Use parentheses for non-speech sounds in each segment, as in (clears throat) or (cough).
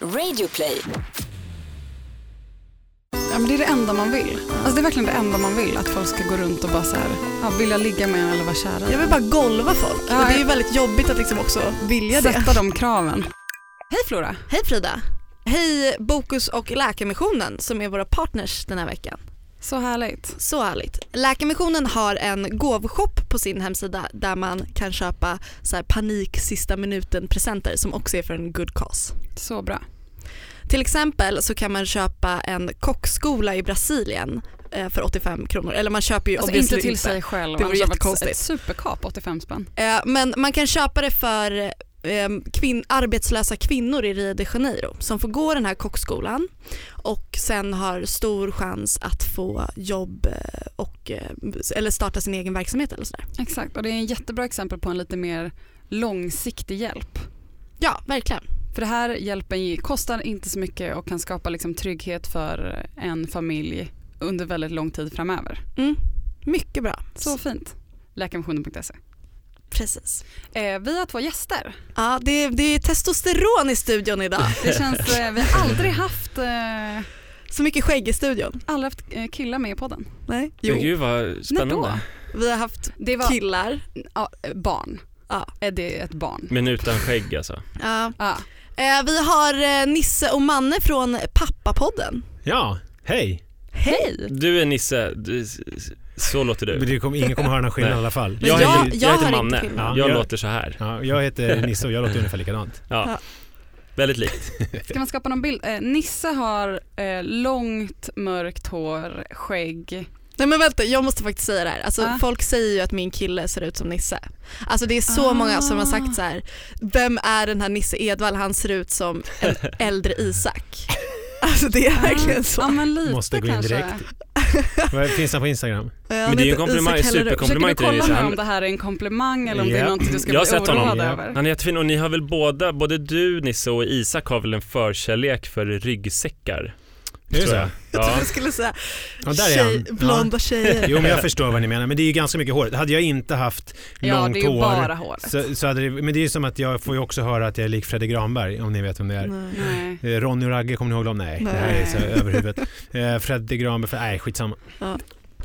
Radioplay. Ja, men det är det enda man vill. Alltså det är verkligen det enda man vill, att folk ska gå runt och bara så här, ja, vilja ligga med en eller vara kära. Jag vill bara golva folk. Ja, och det är ju väldigt jobbigt att liksom också vilja det. Sätta de kraven. Hej Flora. Hej Frida. Hej Bokus och Läkarmissionen som är våra partners den här veckan. Så härligt. Så härligt. Läkarmissionen har en gåvoshop på sin hemsida där man kan köpa så här panik sista minuten presenter som också är för en good cause. Så bra. Till exempel så kan man köpa en kockskola i Brasilien eh, för 85 kronor. Eller man köper ju Alltså inte till sig själv. Det vore jättekonstigt. Ett superkap, 85 spänn. Eh, Men man kan köpa det för kvin- arbetslösa kvinnor i Rio de Janeiro som får gå den här kockskolan och sen har stor chans att få jobb eh, och, eh, eller starta sin egen verksamhet eller sådär. Exakt, och det är en jättebra exempel på en lite mer långsiktig hjälp. Ja, verkligen. För det här hjälpen kostar inte så mycket och kan skapa liksom trygghet för en familj under väldigt lång tid framöver. Mm. Mycket bra. Så fint. Läkarmissionen.se. Precis. Eh, vi har två gäster. Ja, det, det är testosteron i studion idag. (laughs) Det känns, eh, vi har aldrig haft, eh, Så mycket skägg i studion. aldrig haft eh, killar med i podden. Nej? Men gud vad spännande. Vi har haft Det var killar. ja, eh, barn. Ja. Är det ett barn? Men utan skägg alltså. Ja. Ja. Eh, vi har eh, Nisse och Manne från Pappapodden. Ja, hej. Hej! Du är Nisse, du, så låter Men du. det kommer, ingen kommer höra någon skillnad i alla fall. Men Jag, jag- heter, jag jag heter Manne, skillnad. jag Ja, låter så här. Ja, jag heter (laughs) Nisse och jag låter ungefär likadant. Ja. Ja. Väldigt likt. Ska man skapa någon bild? Eh, Nisse har eh, långt mörkt hår, skägg. Nej men vänta, jag måste faktiskt säga det här. Alltså, Ah. Folk säger ju att min kille ser ut som Nisse. Alltså det är så Ah. många som har sagt så här. vem är den här Nisse Edvall? Han ser ut som en (laughs) äldre Isak. (laughs) Alltså det är verkligen så. Ja men lite Måste gå in kanske. direkt. (laughs) Vad Finns han på Instagram? Ja, Men det är ju en komplimang, superkomplimang Försöker du till dig. kolla Nisse. nu om det här är en komplimang eller om det är någonting du ska Jag bli honom. oroad över? han är jättefin och ni har väl båda, både du Nisse och Isak har väl en förkärlek för ryggsäckar? Är det tror så? jag. Jag trodde Ja. du skulle säga Ja, där är tjej, han. blonda tjejer. Jo men jag förstår vad ni menar, men det är ju ganska mycket hår. Hade jag inte haft Ja långt det är ju hår bara håret. så, så hade det, men det är ju som att jag får ju också höra att jag är lik Fredrik Granberg, om ni vet vem det är. Nej. Eh, Ronny och Ragge, kommer ni ihåg dem? Nej, Nej. det här är så över huvudet. (laughs) Eh, Fredrik Granberg, för, nej skitsamma.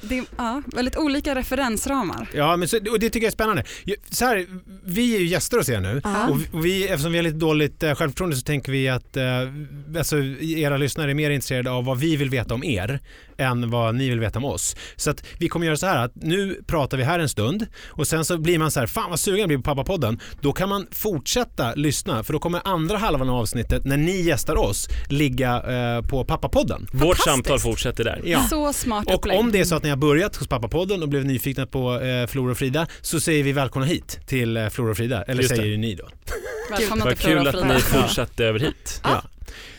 Det är ja, väldigt olika referensramar. Ja, men så, och det tycker jag är spännande. Så här, vi är ju gäster hos er nu Ja. och vi- och vi, eftersom vi har lite dåligt eh, självförtroende så tänker vi att eh, alltså, era lyssnare är mer intresserade av vad vi vill veta om er än vad ni vill veta om oss. Så att vi kommer göra så här att nu pratar vi här en stund och sen så blir man så här, fan vad sugen jag blir på Pappapodden. Då kan man fortsätta lyssna för då kommer andra halvan av avsnittet när ni gästar oss ligga eh, på Pappapodden. Vårt samtal fortsätter där. Ja. Så smart Och upplägg. om det är så att ni har börjat hos Pappapodden och blev nyfikna på eh, Flora och Frida så säger vi välkomna hit till eh, Flora och Frida. Eller Just det. säger ju ni då. Välkomna Vad till Flora kul och att Frida. ni fortsatte över hit. Ja.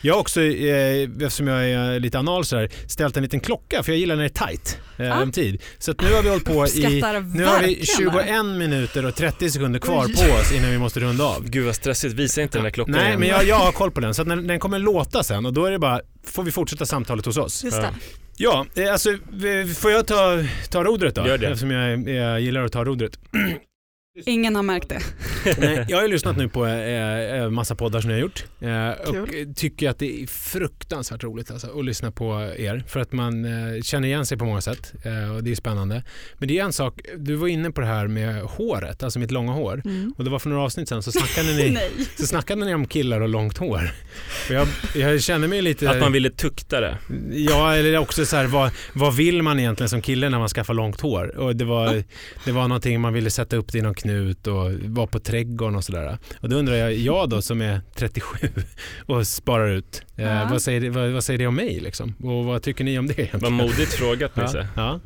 Jag har också, eh, eftersom jag är lite anal så här, ställt en liten klocka för jag gillar när det är tight eh, Ah. om tid. Så att nu har vi hållit på i, nu har vi verkligen det här. 21 minuter och 30 sekunder kvar på oss innan vi måste runda av. Gud vad stressigt, visa inte den där klockan Nej igen. men jag, jag har koll på den så att den, den kommer låta sen och då är det bara, får vi fortsätta samtalet hos oss. Just det. Ja, eh, alltså eh, får jag ta, ta rodret då? Gör det. Eftersom jag, jag gillar att ta rodret. (clears throat) Ingen har märkt det. (laughs) Nej, jag har ju lyssnat nu på eh, eh, massa poddar som ni har gjort eh, och Kul. tycker att det är fruktansvärt roligt alltså, att lyssna på er för att man eh, känner igen sig på många sätt eh, och det är spännande. Men det är en sak, du var inne på det här med håret, alltså mitt långa hår Mm. och det var för några avsnitt sedan så snackade ni, (laughs) så snackade ni om killar och långt hår. Och jag, jag känner mig lite... Att man ville tukta det. Ja, eller också så här, vad, vad vill man egentligen som kille när man skaffar långt hår? Och det var, (laughs) det var någonting man ville sätta upp det i någon knut och vara på trädgården och sådär. Och då undrar jag, jag då som är 37 och sparar ut, eh, Ja. vad, säger det, vad, vad säger det om mig liksom? Och vad tycker ni om det egentligen? Vad modigt frågat ja, Nisse. ja.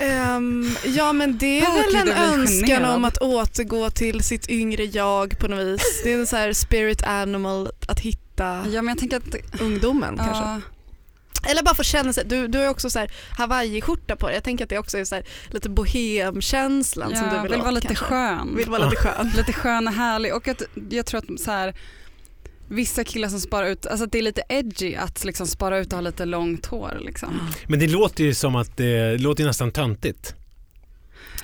Ehm, ja men det är väl en önskan om att återgå till sitt yngre jag på något vis. Det är en så här spirit animal att hitta Ja men jag tänker att ungdomen kanske. Ja, Eller bara få känna sig, du, du har ju också så här hawaii-skjorta på dig. Jag tänker att det också är så här lite bohemkänslan som du vill, vill åt vara lite kanske. skön. Vill vara lite skön. Lite skön och härlig och att jag tror att så här, vissa killar som sparar ut, alltså att det är lite edgy att liksom spara ut och ha lite långt hår liksom. Men det låter ju som att det, det låter ju nästan töntigt.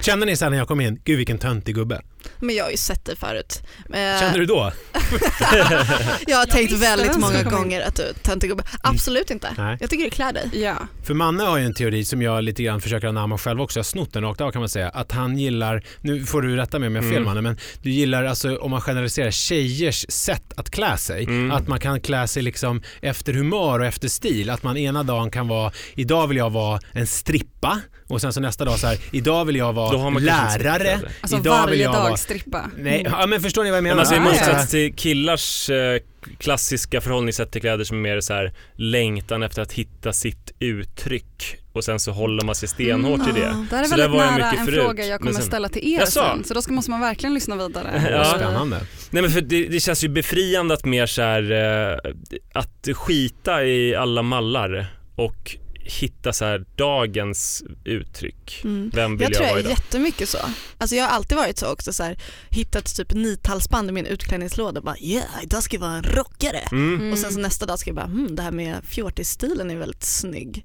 Kände ni så här när jag kom in, gud vilken töntig gubbe? Men jag har ju sett dig förut. Eh, Kände du då? (laughs) jag har tänkt väldigt många gånger att du är töntig gubbe. Absolut inte. Nej. Jag tycker det klär dig. Ja. För Manne har ju en teori som jag lite grann försöker anamma själv också. Jag har snott den rakt av kan man säga. Att han gillar, nu får du rätta mig om jag har fel Mm. Manne, men du gillar alltså om man generaliserar tjejers sätt att klä sig. Mm. Att man kan klä sig liksom efter humör och efter stil. Att man ena dagen kan vara, idag vill jag vara en strippa och sen så nästa dag så här, idag vill jag Då har vara lärare. Alltså idag vill jag dag vara... strippa. Nej, ja, men förstår ni vad jag menar? Men alltså i motsats till killars eh, klassiska förhållningssätt till kläder som är mer så här längtan efter att hitta sitt uttryck och sen så håller man sig stenhårt i det. Ja. Det här är Så väldigt nära mycket en förut, fråga jag kommer sen- ställa till er Jaså? sen. Så då ska, måste man verkligen lyssna vidare. Ja. Spännande. Nej men för det, det känns ju befriande att mer så här, eh, att skita i alla mallar och hitta så här dagens uttryck. Mm. Vem vill Jag jag, tror jag är idag? jättemycket så. Alltså jag har alltid varit så också, så här, hittat typ nithalsband i min utklädningslåda och bara yeah, idag ska jag vara en rockare. Mm. Mm. Och sen så nästa dag ska jag bara hmm, det här med fjortisstilen är väldigt snygg.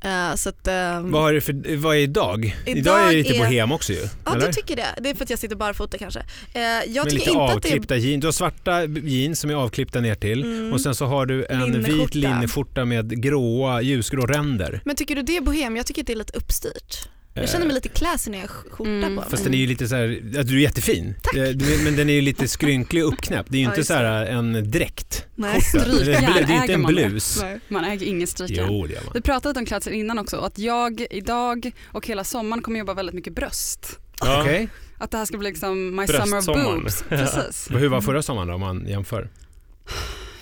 Eh, så att, ehm, Vad, är det för, vad är idag? Idag, Idag är det lite är- bohem också ju. Ja eller? du tycker det. Det är för att jag sitter barfota kanske. Eh, jag Med tycker lite inte att det är... avklippta jeans. Du har svarta jeans som är avklippta ner till Mm. och sen så har du en Linneskjorta. vit linneskjorta med gråa, ljusgrå ränder. Men tycker du det är bohem? Jag tycker att det är lite uppstyrt. Jag känner mig lite classy när jag har skjorta Mm. på mig. Fast den är ju lite så här, ja, du är jättefin. Du- Men den är ju lite skrynklig och uppknäppt. Det är ju Ja, inte just så här en dräkt. Nej. Det är Strykjärn det är inte äger en man blus. Nej. Man äger ingen strykjärn. Jo, det gör man. Vi pratade om klädsel innan också, att jag idag och hela sommaren kommer jobba väldigt mycket bröst. Ja. Okej. Att det här ska bli liksom my summer boobs. (laughs) Precis. Hur var förra sommaren då om man jämför?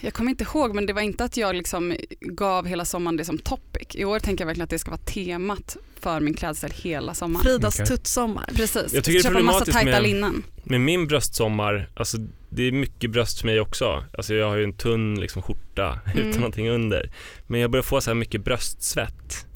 Jag kommer inte ihåg men det var inte att jag liksom gav hela sommaren det som topic. I år tänker jag verkligen att det ska vara temat för min klädsel hela sommaren. Fridas Okej. tuttsommar. Precis. Jag tycker det är Köpa massa problematiskt tajta med- linnen. Med min bröstsommar, alltså det är mycket bröst för mig också. Alltså jag har ju en tunn liksom, skjorta (laughs) Mm. utan någonting under. Men jag börjar få så här mycket bröstsvett.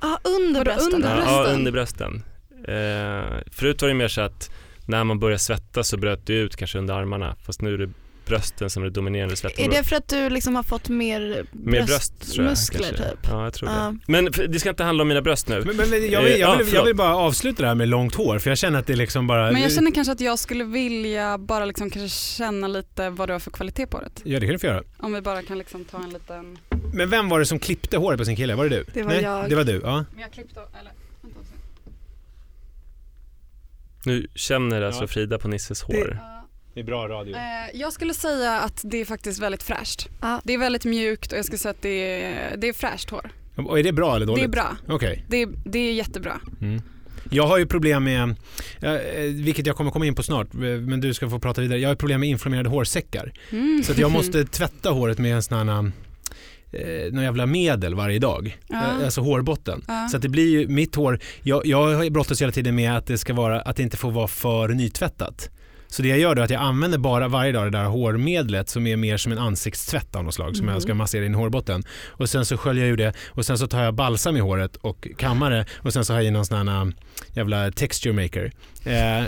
Ja, under brösten. under brösten? ja, under brösten. Eh, förut var det mer så att när man började svettas så bröt det ut kanske under armarna. Fast nu är det brösten som är det dominerande Är svettområdet. det för att du liksom har fått mer, Mer bröst tror jag muskler kanske. typ? Ja, jag tror det. Men det ska inte handla om mina bröst nu. Men, men, jag, vill, jag, Eh, vill, ja, jag förlåt. vill bara avsluta det här med långt hår för jag känner att det liksom bara... Men jag känner kanske att jag skulle vilja bara liksom kanske känna lite vad du har för kvalitet på det. Ja det kan du få göra. Om vi bara kan liksom ta en liten... Men vem var det som klippte håret på sin kille? Var det du? Det var Nej, jag. Det var du, ja. Men jag klippte, eller vänta. Nu känner alltså Ja. Frida på Nisses hår. Ja. Det är bra radio. Eh, jag skulle säga att det är faktiskt väldigt fräscht. Ja. Det är väldigt mjukt och jag skulle säga att det är, det är fräscht hår. Och är det bra eller dåligt? Det är bra. Okej. Det är, det är jättebra. Mm. Jag har ju problem med, eh, vilket jag kommer komma in på snart, eh, men du ska få prata vidare. Jag har problem med inflammerade hårsäckar. Mm. Så att jag måste (laughs) tvätta håret med en sån här någon jävla medel varje dag. Ja. Alltså hårbotten. Ja. Så att det blir ju, mitt hår, jag, jag brottas hela tiden med att det ska vara, att det inte får vara för nytvättat. Så det jag gör då är att jag använder bara varje dag det där hårmedlet som är mer som en ansiktstvätt av något slag som Mm. jag ska massera in i hårbotten. Och sen så sköljer jag ur det och sen så tar jag balsam i håret och kammar det och sen så har jag i någon sån här äh, jävla texture maker. Eh,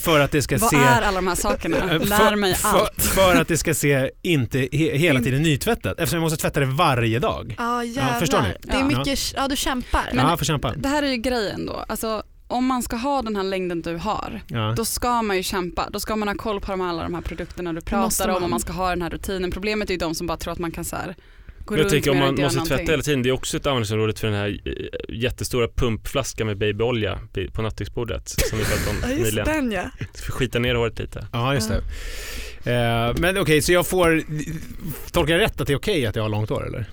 för att det ska Vad se... är alla de här sakerna? Eh, Lär mig för, allt. För, för att det ska se inte he, hela tiden nytvättat eftersom jag måste tvätta det varje dag. Ja jävlar. förstår ni? Det är Ja. mycket, ja du kämpar. Men- ja, jag får kämpa. Det här är ju grejen då. Alltså, om man ska ha den här längden du har, Ja. då ska man ju kämpa. Då ska man ha koll på de, alla de här produkterna du pratar om och man ska ha den här rutinen. Problemet är ju de som bara tror att man kan så här, gå Jag runt tänker om man måste tvätta någonting. hela tiden, det är också ett användningsområde för den här eh, jättestora pumpflaskan med babyolja på nattduksbordet som vi pratade om (laughs) nyligen. den ja. För skita ner håret lite. Ja, just det. Eh, men okej, så jag får... Tolkar jag rätt att det är okej att jag har långt hår eller?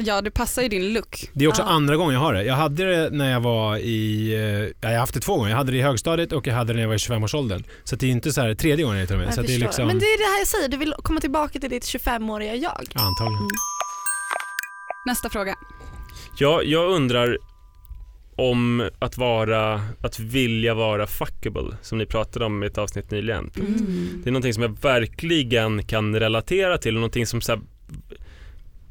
Ja, det passar ju din look. Det är också Ja. andra gången jag har det. Jag hade det när jag var i... eh, Ja, jag har haft det två gånger. Jag hade det i högstadiet och jag hade det när jag var i 25-årsåldern. Så det är inte så här tredje gången jag tar med. Jag Så det är liksom... Men det är det här jag säger, du vill komma tillbaka till ditt 25-åriga jag. Antagligen. Mm. Nästa fråga. Ja, jag undrar om att vara, att vilja vara fuckable som ni pratade om i ett avsnitt nyligen. Mm. Det är någonting som jag verkligen kan relatera till och någonting som så här,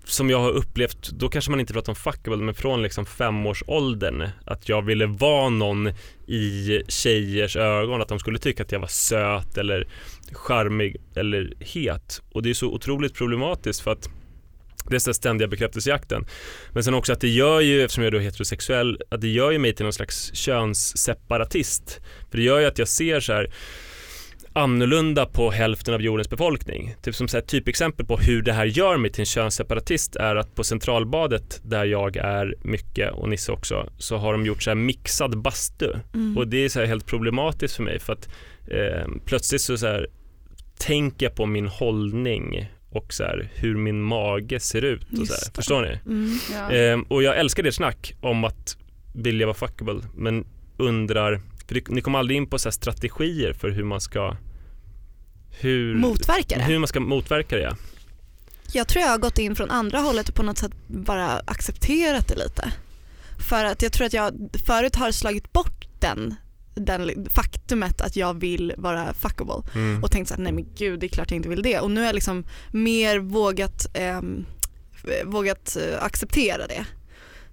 som jag har upplevt, då kanske man inte pratar om fuckable, men från liksom femårsåldern, att jag ville vara någon i tjejers ögon, att de skulle tycka att jag var söt eller charmig eller het. Och det är så otroligt problematiskt för att det är den ständiga bekräftelsejakten. Men sen också att det gör ju, eftersom jag då är heterosexuell, att det gör ju mig till någon slags könsseparatist. För det gör ju att jag ser så här annorlunda på hälften av jordens befolkning. Typ som så här, typexempel på hur det här gör mig till en könsseparatist är att på Centralbadet där jag är mycket och Nisse också så har de gjort så här mixad bastu Mm. och det är så här helt problematiskt för mig för att eh, plötsligt så, så här, tänker jag på min hållning och så här, hur min mage ser ut. Och så här. Förstår ni? Mm. Ja. Ehm, och jag älskar det snack om att vilja vara fuckable men undrar, för ni kommer aldrig in på så strategier för hur man ska hur, Motverka det. hur man ska motverka det. Jag tror jag har gått in från andra hållet och på något sätt bara accepterat det lite. För att jag tror att jag förut har slagit bort den, den faktumet att jag vill vara fuckable Mm. och tänkt såhär, nej men gud det är klart jag inte vill det. Och nu har jag liksom mer vågat, ehm, vågat eh, acceptera det.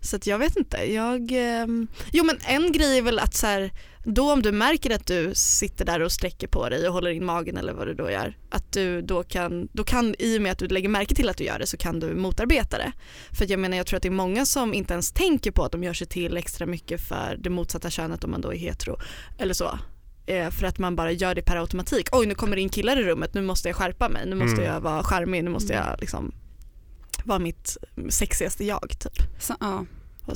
Så att jag vet inte, jag, ehm, jo men en grej är väl att så här, då om du märker att du sitter där och sträcker på dig och håller in magen eller vad du då gör, att du då kan, då kan i och med att du lägger märke till att du gör det så kan du motarbeta det. För jag menar jag tror att det är många som inte ens tänker på att de gör sig till extra mycket för det motsatta könet om man då är hetero eller så. Eh, för att man bara gör det per automatik. Oj nu kommer det in killar i rummet, nu måste jag skärpa mig, nu måste Mm. jag vara charmig, nu måste Mm. jag liksom vara mitt sexigaste jag typ. Så, ja.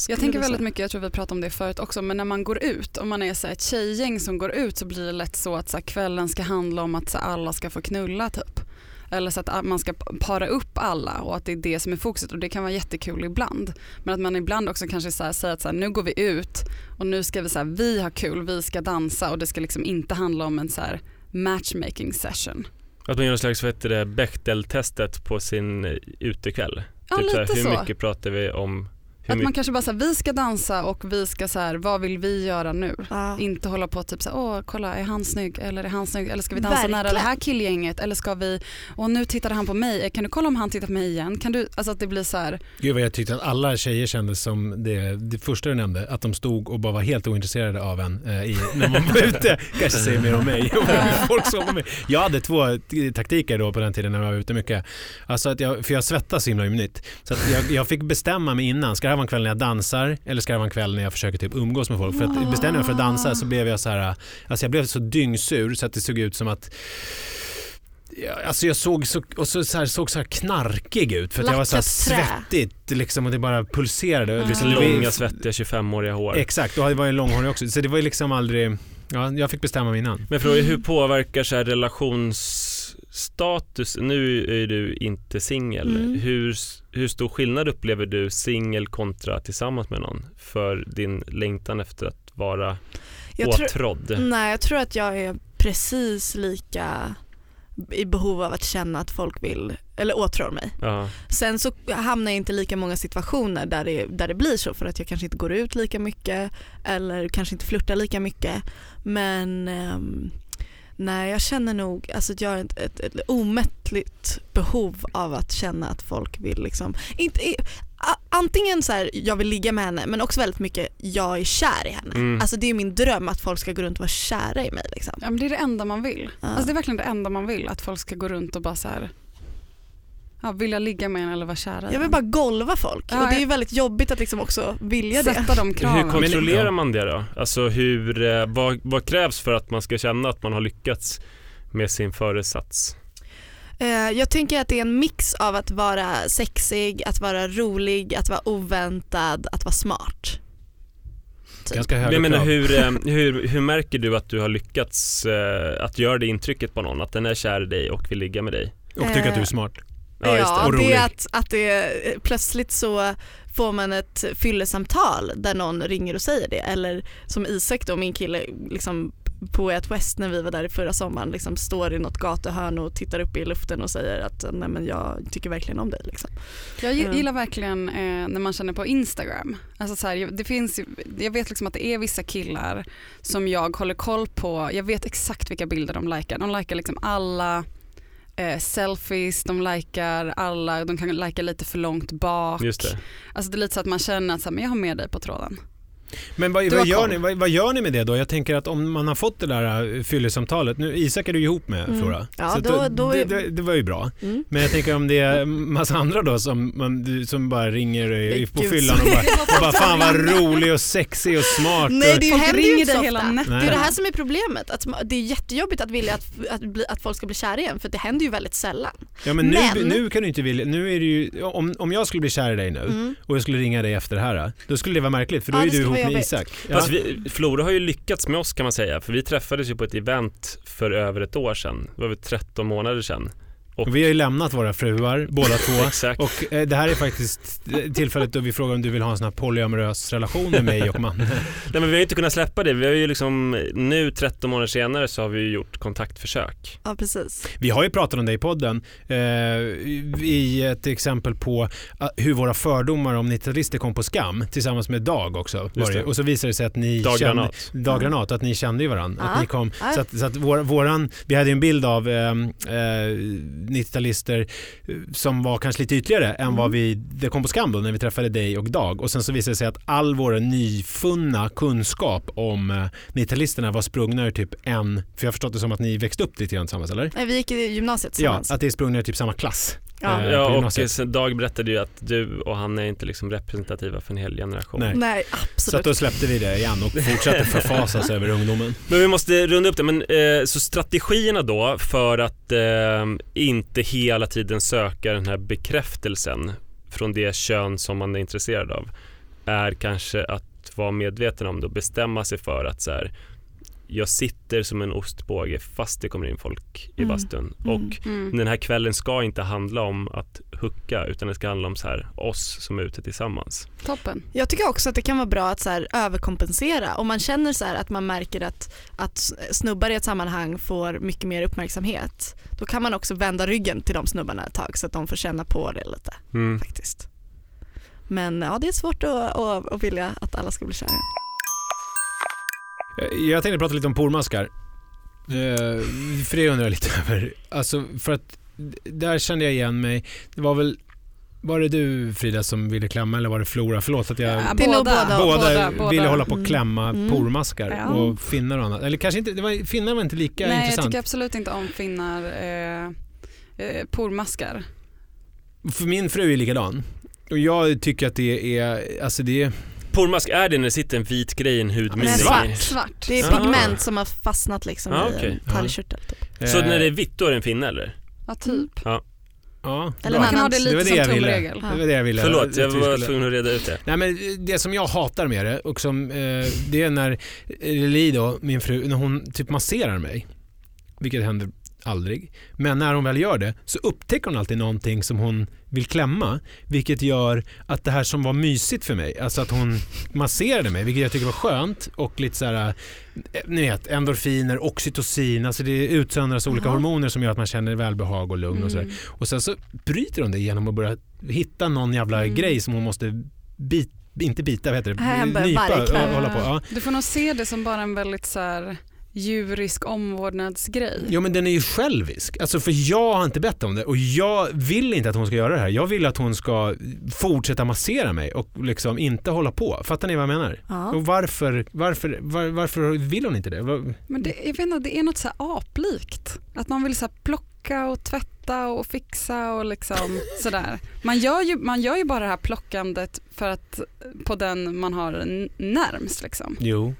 Jag tänker väldigt mycket, jag tror vi pratade om det förut också, men när man går ut, om man är så här ett tjejgäng som går ut så blir det lätt så att så här, kvällen ska handla om att så här, alla ska få knulla typ. Eller så att man ska para upp alla och att det är det som är fokuset och det kan vara jättekul ibland. Men att man ibland också kanske så här, säger att så här, nu går vi ut och nu ska vi så här, vi ha kul, vi ska dansa och det ska liksom inte handla om en så här matchmaking session. Att man gör en slags Bechdel-testet på sin eh, utekväll. Ja typ så här, hur så. mycket pratar vi om Att man kanske bara säger vi ska dansa och vi ska så här, vad vill vi göra nu? Ja. Inte hålla på typ så här, åh kolla är han snygg eller är han snygg eller ska vi dansa nära Verkligen. det här killgänget eller ska vi, och nu tittade han på mig, kan du kolla om han tittar på mig igen? Kan du, alltså att det blir så här, Gud vad jag tyckte att alla tjejer kändes som det, det första du nämnde, att de stod och bara var helt ointresserade av en eh, i, när man var ute. Kanske säger mer om mig och folk såg på mig. Jag hade två taktiker då på den tiden när jag var ute mycket. Alltså att jag, för jag svettas så himla ymnigt. Så att jag, jag fick bestämma mig innan, ska det här vara en kväll när jag dansar eller ska det vara en kväll när jag försöker typ umgås med folk? För att bestämde jag mig för att dansa så blev jag så här, alltså jag blev så dyngsur så att det såg ut som att alltså jag såg så, och så, så här, såg så här knarkig ut för att jag var så här Lackat svettigt liksom och det bara pulserade. Ah. Liksom, långa svettiga 25-åriga hår. Exakt, och det var ju långhårig också. Så det var ju liksom aldrig, ja jag fick bestämma mig innan. Men fråga hur påverkar så här relationsstatus, nu är du inte singel, Mm. hur, hur stor skillnad upplever du singel kontra tillsammans med någon för din längtan efter att vara Jag tror, åtrådd? nej, jag tror att jag är precis lika i behov av att känna att folk vill, eller åtrår mig. Ja. Sen så hamnar jag inte i lika många situationer där det, där det blir så för att jag kanske inte går ut lika mycket eller kanske inte flörtar lika mycket. Men ehm, nej, jag känner nog alltså, jag har ett, ett, ett omättligt behov av att känna att folk vill liksom, inte, antingen så här, jag vill ligga med henne men också väldigt mycket jag är kär i henne. Mm. Alltså det är min dröm att folk ska gå runt och vara kära i mig. Liksom. ja men det är det enda man vill. Ja. Alltså det är verkligen det enda man vill, att folk ska gå runt och bara så här, ja, vilja ligga med en eller vara kära i Jag vill bara golva folk Ja, och det är ju väldigt jobbigt att liksom också vilja det. Sätta de Hur kraven. kontrollerar Men- man det då? Alltså hur, eh, vad, vad krävs för att man ska känna att man har lyckats med sin föresats? Eh, Jag tänker att det är en mix av att vara sexig, att vara rolig, att vara oväntad, att vara smart. Typ. Ganska höga Jag menar krav. hur, eh, (laughs) hur, hur märker du att du har lyckats att göra det intrycket på någon? Att den är kär i dig och vill ligga med dig? Och tycker att du är smart. Ja, just det. Ja, det rolig. är att, att det plötsligt så får man ett fyllesamtal där någon ringer och säger det eller som Isak då, min kille, liksom på Out West när vi var där i förra sommaren liksom står i något gatuhörn och tittar upp i luften och säger att nej men jag tycker verkligen om dig. Liksom. Jag Mm. gillar verkligen eh, när man känner på Instagram. Alltså så här, jag- det finns, jag vet liksom att det är vissa killar som jag håller koll på. Jag vet exakt vilka bilder de likar. De likar liksom alla eh, selfies, de likar alla, de kan lika lite för långt bak. Just det. Alltså det är lite så att man känner att så här, men jag har med dig på tråden. Men vad, vad, gör ni, vad, vad gör ni med det då? Jag tänker att om man har fått det där äh, fyllesamtalet, nu Isak är du ihop med Mm. Flora. Ja, Så då- att då det, det, det var ju bra. Mm. Men jag tänker om det är massa andra då som, man, som bara ringer Men på gud, fyllan och bara, (laughs) och bara fan vad rolig och sexig och smart. Nej och, det Folk händer ju ringer inte så ofta. Det är det här som är problemet. Att det är jättejobbigt att vilja att, att, bli, att folk ska bli kära igen för det händer ju väldigt sällan. ja, men nu, Men- nu kan du inte vilja, nu är det ju, om, om jag skulle bli kär i dig nu Mm. och jag skulle ringa dig efter det här, då skulle det vara märkligt för då Ja, är du ihop med jobbigt. Isak. Ja. Fast vi, Flora har ju lyckats med oss kan man säga, för vi träffades ju på ett event för över ett år sedan. Det var väl 13 månader sedan. Och vi har ju lämnat våra fruar, båda två. (laughs) Exakt. Och eh, det här är faktiskt eh, tillfället då vi frågar om du vill ha en sån här polyamorös relation med mig och Manne. (laughs) Nej men vi har ju inte kunnat släppa det. Vi har ju liksom, nu 13 månader senare så har vi ju gjort kontaktförsök. Ja precis. Vi har ju pratat om det i podden eh, i ett exempel på eh, hur våra fördomar om 90-talister kom på skam tillsammans med Dag också. Och så visade det sig att ni Dag kände, Granat. Dag Granat, att ni kände ju varandra. Ja. Att ni kom, Ja. så att, så att vår, våran, vi hade ju en bild av eh, eh, 90-talister eh, som var kanske lite ytligare än Mm. vad vi, det kom på skam då när vi träffade dig och Dag. Och sen så visade det sig att all vår nyfunna kunskap om eh, 90-talisterna var sprungna ur typ en, för jag har förstått det som att ni växte upp lite grann tillsammans eller? Nej, vi gick i gymnasiet Ja, tillsammans. att det är sprungna ur typ samma klass. Ja. Eh, Ja och Dag berättade ju att du och han är inte liksom representativa för en hel generation. Nej. Nej Så absolut. att då släppte vi det igen och fortsatte förfasas (laughs) över ungdomen. Men vi måste runda upp det, men eh, så strategierna då för att eh, inte hela tiden söka den här bekräftelsen från det kön som man är intresserad av är kanske att vara medveten om det och bestämma sig för att så här, jag sitter som en ostbåge fast det kommer in folk i Mm. bastun Mm. och Mm. den här kvällen ska inte handla om att hucka utan det ska handla om så här, oss som är ute tillsammans. Toppen. Jag tycker också att det kan vara bra att så här, överkompensera. Om man känner så här, att man märker att, att snubbar i ett sammanhang får mycket mer uppmärksamhet då kan man också vända ryggen till de snubbarna ett tag så att de får känna på det lite Mm. faktiskt. Men ja, det är svårt att, att, att vilja att alla ska bli kära. Eh, Jag tänkte prata lite om pormaskar. Eh, För det undrar jag lite (laughs) över. Alltså för att där kände jag igen mig. Det var väl var det du Frida som ville klämma eller var det Flora? Förlåt att jag... Ja, båda. båda, båda, båda. ville hålla på att klämma Mm. pormaskar Ja. och finnar och annat. Eller kanske inte, det var, finnar var inte lika Nej, jag intressant. tycker absolut inte om finnar, eh, eh, pormaskar. För min fru är likadan. Och jag tycker att det är, alltså det är, Pormask är det när det sitter en vit grej i en hudmynning. Men svart. Svart. Det är Ah. pigment som har fastnat liksom Ah, i okej. en talgkörtel. Typ. Så eh, när det är vitt då är det en finne eller? Ja, typ. Ja, Eller bra. Man kan ha det Det var lite det jag som ville. tumregel. Ja. Det var det jag ville. Förlåt, jag var skulle- tvungen att reda ut det. Nej men det som jag hatar med det och som, eh, det är när Li då, min fru, när hon typ masserar mig. Vilket händer aldrig. Men när hon väl gör det så upptäcker hon alltid någonting som hon vill klämma. Vilket gör att det här som var mysigt för mig, alltså att hon masserade mig, vilket jag tycker var skönt och lite så här, eh, ni vet, endorfiner, oxytocin, alltså det utsöndras olika Jaha. hormoner som gör att man känner välbehag och lugn och sådär. Mm. Och sen så bryter hon det genom att börja hitta någon jävla Mm. grej som hon måste bit, inte bita, vad heter det? Äh, Nypa och hålla på. Ja. Du får nog se det som bara en väldigt så här djurisk omvårdnadsgrej. Jo men den är ju självisk. Alltså för jag har inte bett om det och jag vill inte att hon ska göra det här. Jag vill att hon ska fortsätta massera mig och liksom inte hålla på. Fattar ni vad jag menar? Ja. Och varför, varför, var, varför vill hon inte det? Men det, jag vet inte, det är något så här aplikt. Att man vill så plocka och tvätta och fixa och liksom (laughs) sådär. Man gör, ju, man gör ju bara det här plockandet för att på den man har närmst liksom. Jo.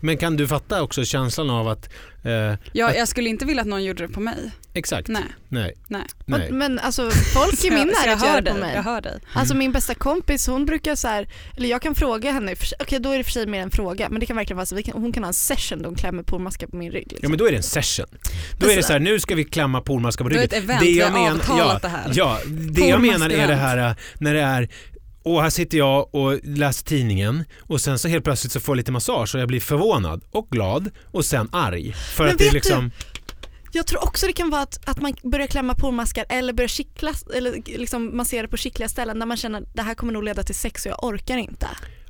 Men kan du fatta också känslan av att, eh, Jag, Att- jag skulle inte vilja att någon gjorde det på mig. exakt, Nej. nej, Nej. nej. Men alltså folk i (laughs) min närhet gör det på mig. Jag hör dig. Alltså min bästa kompis hon brukar så här, eller jag kan fråga henne, okej då är det för sig mer en fråga men det kan verkligen vara så, vi hon kan ha en session där hon klämmer pormaskar på min rygg. Liksom. Ja men då är det en session. Då är det så- här, nu ska vi klämma pormaskar på Det är ryggen. ett event, Det vi jag har men- avtalat ja, det här. Ja, det jag menar är det här äh, när det är och här sitter jag och läser tidningen och sen så helt plötsligt så får jag lite massage och jag blir förvånad och glad och sen arg. För Men att det är vet du- liksom, Jag tror också det kan vara att, att man börjar klämma pormaskar eller börjar kittla, eller liksom massera på kittliga ställen där man känner att det här kommer nog leda till sex och jag orkar inte.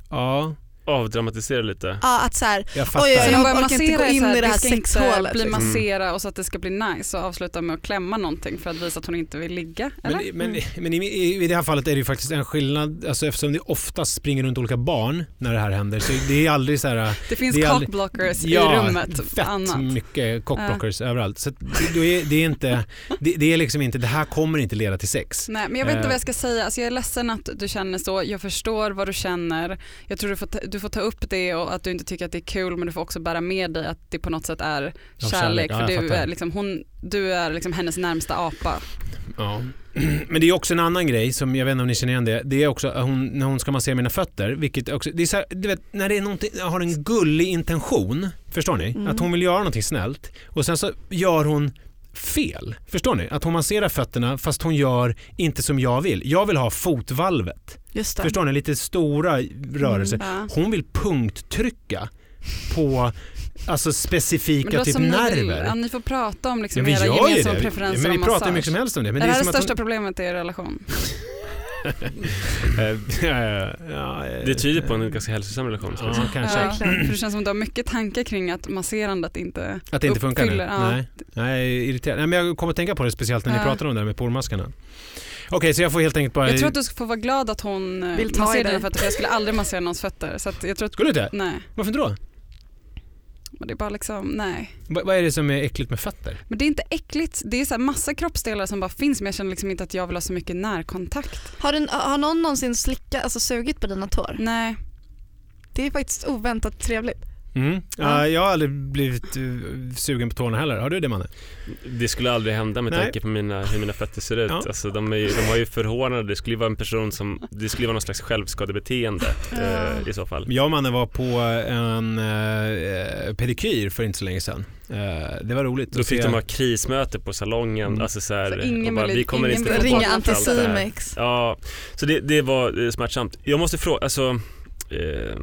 ja. Avdramatisera lite. Ja, att så här, Jag fattar. Oj, jag de börjar orkar inte gå in i det här sexhålet, bli liksom. massera och så att det ska bli nice och avsluta med att klämma någonting för att visa att hon inte vill ligga. Eller? Men, men, men i, i, i det här fallet är det ju faktiskt en skillnad, alltså eftersom det oftast springer runt olika barn när det här händer så det är aldrig så här det finns det aldrig- cockblockers ja, i rummet. fett annat. mycket cockblockers överallt. Så det, är, det är inte, det, det är liksom inte, det här kommer inte leda till sex. Nej, men jag vet inte Eh. vad jag ska säga. Alltså, jag är ledsen att du känner så. Jag förstår vad du känner. Jag tror du får, ta, du får ta upp det och att du inte tycker att det är kul men du får också bära med dig att det på något sätt är kärlek. kärlek. Ja, för du är, liksom, hon, du är liksom hennes närmsta apa. Ja. (clears throat) Men det är också en annan grej som jag vet inte om ni känner igen det. Det är också hon, när hon ska massera mina fötter, vilket också, det är så här, du vet, när det är någonting, har en gullig intention, förstår ni? Mm. Att hon vill göra någonting snällt och sen så gör hon fel. Förstår ni? Att hon masserar fötterna fast hon gör inte som jag vill. Jag vill ha fotvalvet. Just det. Förstår ni? Lite stora rörelser. Ja. Hon vill punkttrycka på alltså specifika typ som ni, nerver. ja, ni får prata om Ja, liksom vi era gemensamma det. preferenser Men vi pratar hur mycket som helst om det. Men är det här det som att största hon- problemet i er relation? (laughs) Eh, ja, ja, Det tyder på en ganska hälsosam relation. Ja, kanske. För det känns som att du har mycket tankar kring att masserandet inte... Att det inte funkar nu? ja. Nej. Nej, irriterande. Nej, men jag kommer att tänka på det speciellt när ni Ja. pratar om det här med pormaskarna. Okej, så jag får helt enkelt bara... Jag tror att du ska få vara glad att hon eh, Vill ta i masserar dina fötter för jag skulle aldrig massera någons fötter. Så att jag tror att, Skulle du inte? nej. Varför inte då? Men det är bara liksom, nej. Va- vad är det som är äckligt med fötter? Men det är inte äckligt, det är så här massa kroppsdelar som bara finns men jag känner liksom inte att jag vill ha så mycket närkontakt. Har, du, har någon någonsin slickat, alltså sugit på dina tår? Nej. Det är faktiskt oväntat trevligt. Mm. Ja. Ja, jag har aldrig blivit uh, sugen på tårna heller. Har du det Manne? Det skulle aldrig hända med Nej. tanke på mina, hur mina fötter ser ut. Ja. Alltså, de, är ju, de har ju förhårdnade, det skulle ju vara en person som, det skulle vara någon slags självskadebeteende eh, i så fall. Jag och Manne var på en uh, pedikyr för inte så länge sedan. Eh, det var roligt. Då fick se- de ha krismöte på salongen, Mm. alltså så här, Så ingen bara, vi kommer ingen inte Ringa. Anticimex. Ja, så det, det var eh, smärtsamt. Jag måste fråga, alltså, eh,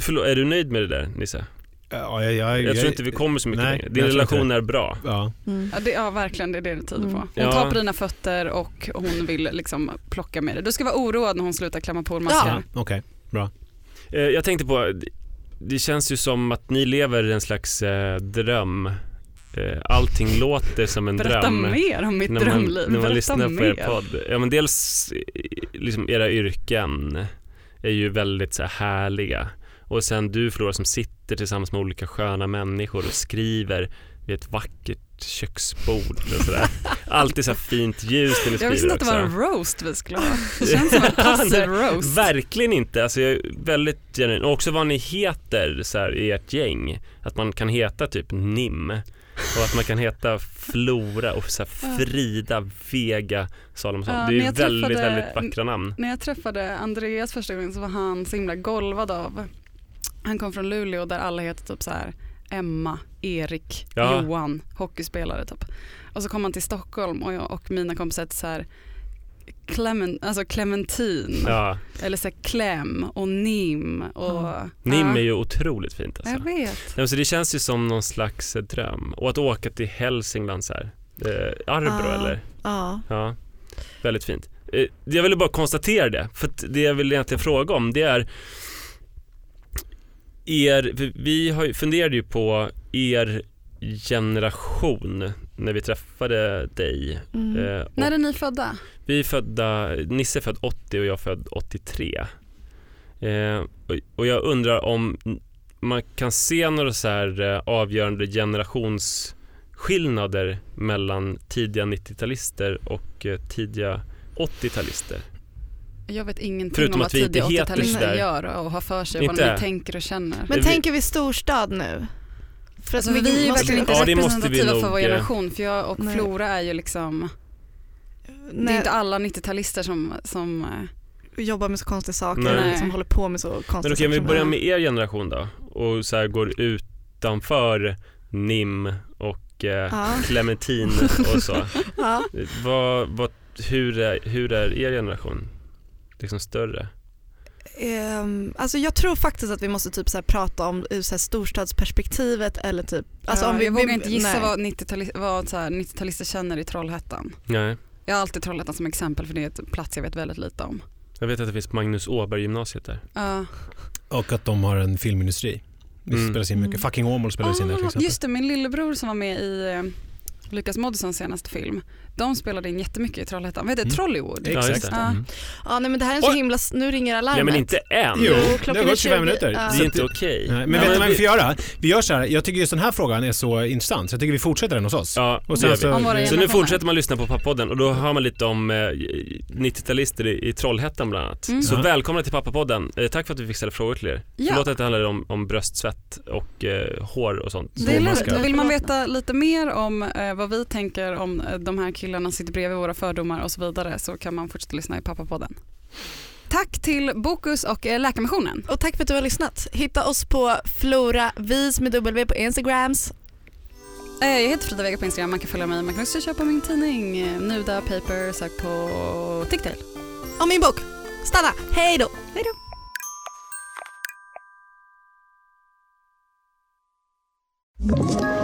förlåt, är du nöjd med det där Nisse? Ja, jag, jag, Jag tror inte vi kommer så mycket nej, längre. Din relation är bra. Ja. Mm. Ja, det, ja verkligen, det är det det tyder på. Mm. Hon Ja. tar på dina fötter och hon vill liksom plocka med det. Du ska vara oroad när hon slutar klämma på massera. Ja, Okej. Eh, jag tänkte på, det- känns ju som att ni lever en slags eh, dröm. Eh, allting låter som en Berätta dröm. mer om mitt när man, drömliv. när man Berätta lyssnar på mer. er podd. Ja men dels eh, liksom era yrken är ju väldigt så här härliga. Och sen du Flora som sitter tillsammans med olika sköna människor och skriver vid ett vackert köksbord och sådär. (laughs) Alltid så här fint ljus när ni Jag visste skriver inte att det var en roast vi skulle ha. (laughs) Det känns som en passiv roast. Verkligen inte, alltså jag är väldigt genuin. Och också vad ni heter så här, i ert gäng. Att man kan heta typ NIM och att man kan heta Flora och så här, Frida Vega Salomonsson. Ja, det är ju väldigt, träffade- väldigt vackra namn. När jag träffade Andreas första gången så var han så himla golvad av, han kom från Luleå där alla heter typ så här Emma, Erik, Ja. Johan, hockeyspelare typ. Och så kom han till Stockholm och jag och mina kompisar hette så här Clement, alltså Clementin Ja, eller så här Clem och Nim och NIM ja, är ju otroligt fint alltså. Jag vet. Men så det känns ju som någon slags eh, dröm. Och att åka till Hälsingland så här. Eh, Arbrå Ja. eller? Ja. Ja, väldigt fint. Eh, Jag ville bara konstatera det, för att det jag vill egentligen fråga om det är er, vi har, ju- funderade ju på er generation när vi träffade dig. Mm. Eh, När är ni födda? vi är födda, Nisse är född 80 och jag är född 83. Eh, och, och jag undrar om man kan se några så här eh, avgörande generationsskillnader mellan tidiga 90-talister och eh, tidiga 80-talister. Jag vet ingenting Förutom om att vad tidiga heter 80-talister sådär. gör och har för sig, Inte? vad de tänker och känner. Men vi- tänker vi storstad nu? För Alltså, vi är ju måste- verkligen inte Ja, måste representativa nog, för vår eh, generation för jag och Nej. Flora är ju liksom, det är Nej, inte alla 90-talister som, som eh, jobbar med så konstiga saker, Nej. som håller på med så konstiga Men okej, om vi saker. börjar med er generation då och så här går utanför NIM och eh, Ja. Clementin och så. (laughs) Ja. vad, vad, hur, är, hur är er generation? Liksom större? Ehm, alltså jag tror faktiskt att vi måste typ så här prata om ur så här storstadsperspektivet eller typ alltså ja, om vi, jag vågar vi- inte gissa nej. vad 90-tali- vad så här 90-talister känner i Trollhättan. Nej. Jag har alltid Trollhättan som exempel för det är en plats jag vet väldigt lite om. Jag vet att det finns Magnus Åberg gymnasiet där. Ja, Och att de har en filmindustri. Det Mm. spelas in mycket. Fucking Åmål spelades in där till Ah, exempel. just det, min lillebror som var med i eh, Lukas Moodyssons senaste film, de spelade in jättemycket i Trollhättan. Vad heter det? Mm. Trollywood? Ja, just Exakt. det. Ja. Mm. Ja, nej, men det här är en så himla... Nu ringer alarmet. Nej men inte än. Jo, det har är gått 25 20. minuter. Ja. Det är inte okej. Nej, men Ja, vet du vad vi vi- får göra? Vi gör så här, jag tycker just den här frågan är så intressant så jag tycker vi fortsätter den hos oss. Ja, Och sen vi. så, Så nu fortsätter man lyssna på Pappapodden och då hör man lite om eh, 90-talister i, i Trollhättan bland annat. Mm. Så Ja. välkomna till Pappapodden. Eh, tack för att vi fick ställa frågor till er. Ja. Förlåt att det handlar om, om bröstsvett och eh, hår och sånt. Det är lugnt. Vill man veta lite mer om eh, vad vi tänker om eh, de här killarna sitter bredvid våra fördomar och så vidare så kan man fortsätta lyssna i Pappapodden. Tack till Bokus och eh, Läkarmissionen. Och tack för att du har lyssnat. Hitta oss på Flora Vis med W på Instagrams. Eh, Jag heter Frida Vega på Instagram, man kan följa mig. Man kan också köpa min tidning Nuda Paper, sök på Ticktail. Och min bok. Stanna. Hej då. Hej då! Ett